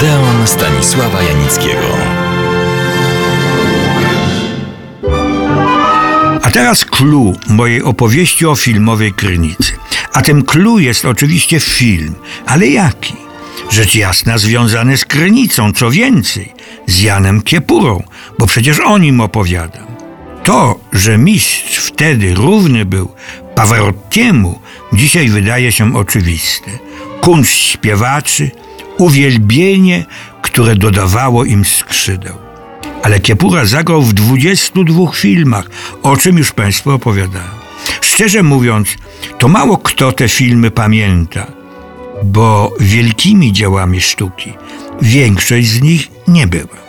Odeon Stanisława Janickiego. A teraz clue mojej opowieści o filmowej Krynicy. A tym clue jest oczywiście film, ale jaki? Rzecz jasna związany z Krynicą, co więcej, z Janem Kiepurą, bo przecież o nim opowiadam. To, że mistrz wtedy równy był Pawarottiemu, dzisiaj wydaje się oczywiste. Kunszt śpiewaczy, uwielbienie, które dodawało im skrzydeł. Ale Kiepura zagrał w 22 filmach, o czym już Państwu opowiadałem. Szczerze mówiąc, to mało kto te filmy pamięta, bo wielkimi dziełami sztuki większość z nich nie była.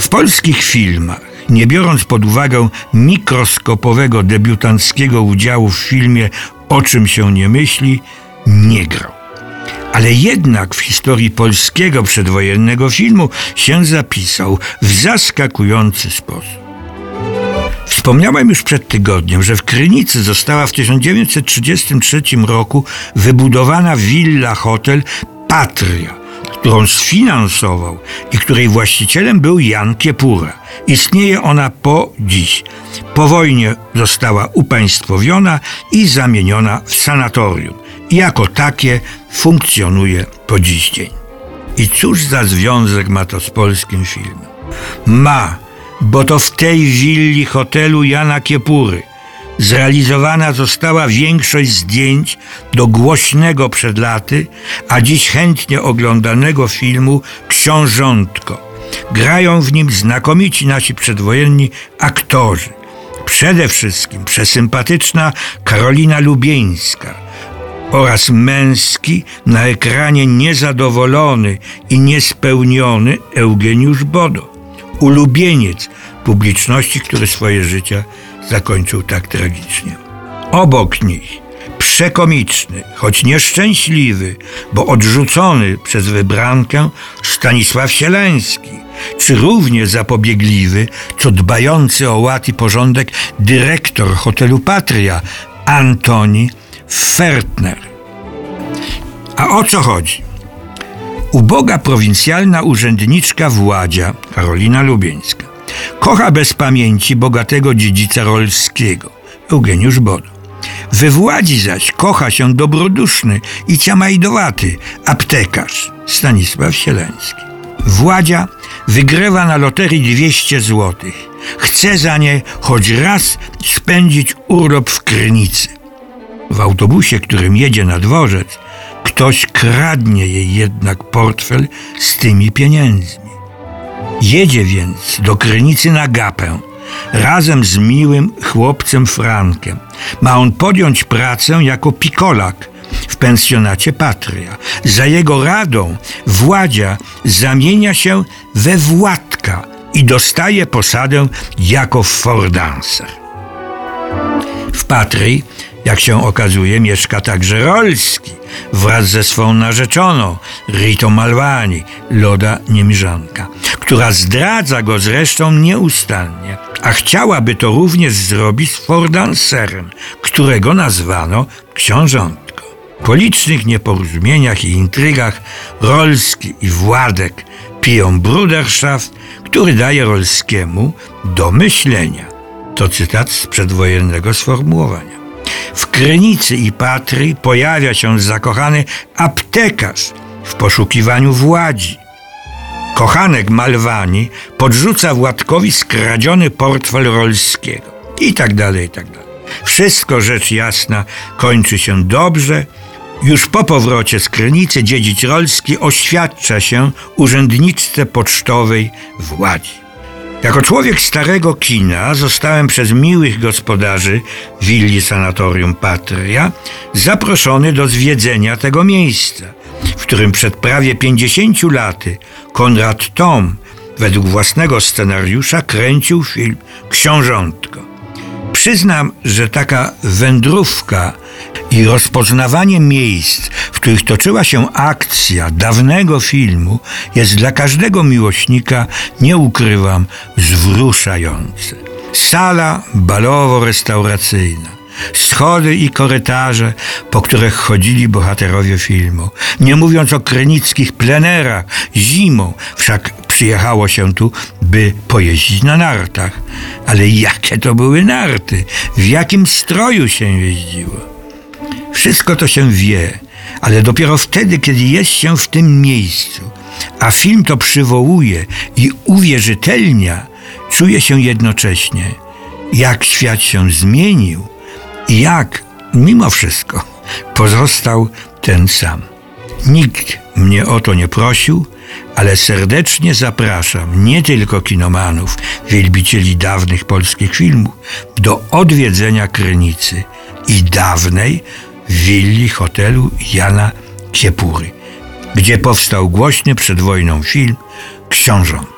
W polskich filmach, nie biorąc pod uwagę mikroskopowego debiutanckiego udziału w filmie O czym się nie myśli, nie grał ale jednak w historii polskiego przedwojennego filmu się zapisał w zaskakujący sposób. Wspomniałem już przed tygodniem, że w Krynicy została w 1933 roku wybudowana willa hotel Patria, którą sfinansował i której właścicielem był Jan Kiepura. Istnieje ona po dziś. Po wojnie została upaństwowiona i zamieniona w sanatorium. Jako takie funkcjonuje po dziś dzień. I cóż za związek ma to z polskim filmem? Ma, bo to w tej willi hotelu Jana Kiepury zrealizowana została większość zdjęć do głośnego przed laty, a dziś chętnie oglądanego filmu Książątko. Grają w nim znakomici nasi przedwojenni aktorzy. Przede wszystkim przesympatyczna Karolina Lubieńska, oraz męski na ekranie niezadowolony i niespełniony Eugeniusz Bodo, ulubieniec publiczności, który swoje życie zakończył tak tragicznie. Obok nich przekomiczny, choć nieszczęśliwy, bo odrzucony przez wybrankę Stanisław Sielański, czy równie zapobiegliwy, co dbający o ład i porządek dyrektor hotelu Patria Antoni Fertner. A o co chodzi? Uboga prowincjalna urzędniczka Władzia, Karolina Lubieńska, kocha bez pamięci bogatego dziedzica rolskiego, Eugeniusz Bodo. We Władzi zaś kocha się dobroduszny i ciamajdowaty aptekarz Stanisław Sieleński. Władzia wygrywa na loterii 200 złotych. Chce za nie choć raz spędzić urlop w Krynicy. W autobusie, którym jedzie na dworzec, ktoś kradnie jej jednak portfel z tymi pieniędzmi. Jedzie więc do Krynicy na gapę razem z miłym chłopcem Frankiem. Ma on podjąć pracę jako pikolak w pensjonacie Patria. Za jego radą Władzia zamienia się we Władka i dostaje posadę jako fordancer. W Patrii jak się okazuje, mieszka także Rolski wraz ze swą narzeczoną, Ritą Malwani, Loda Niemżanka, która zdradza go zresztą nieustannie, a chciałaby to również zrobić z Fordanserem, którego nazwano książątką. Po licznych nieporozumieniach i intrygach Rolski i Władek piją bruderschaft, który daje Rolskiemu do myślenia. To cytat z przedwojennego sformułowania. W Krynicy i Patry pojawia się zakochany aptekarz w poszukiwaniu Władzi. Kochanek Malwani podrzuca Władkowi skradziony portfel Rolskiego. I tak dalej, i tak dalej. Wszystko rzecz jasna kończy się dobrze. Już po powrocie z Krynicy dziedzic Rolski oświadcza się urzędniczce pocztowej Władzi. Jako człowiek starego kina zostałem przez miłych gospodarzy willi sanatorium Patria zaproszony do zwiedzenia tego miejsca, w którym przed prawie 50 laty Konrad Tom według własnego scenariusza kręcił film Książątko. Przyznam, że taka wędrówka i rozpoznawanie miejsc, w których toczyła się akcja dawnego filmu, jest dla każdego miłośnika, nie ukrywam, zwruszające. Sala balowo-restauracyjna, schody i korytarze, po których chodzili bohaterowie filmu. Nie mówiąc o krenickich plenerach zimą, wszak przyjechało się tu, by pojeździć na nartach. Ale jakie to były narty? W jakim stroju się jeździło? Wszystko to się wie, ale dopiero wtedy, kiedy jest się w tym miejscu, a film to przywołuje i uwierzytelnia, czuje się jednocześnie, jak świat się zmienił i jak, mimo wszystko, pozostał ten sam. Nikt mnie o to nie prosił, ale serdecznie zapraszam nie tylko kinomanów, wielbicieli dawnych polskich filmów, do odwiedzenia Krynicy i dawnej willi hotelu Jana Kiepury, gdzie powstał głośny przed wojną film Książąt.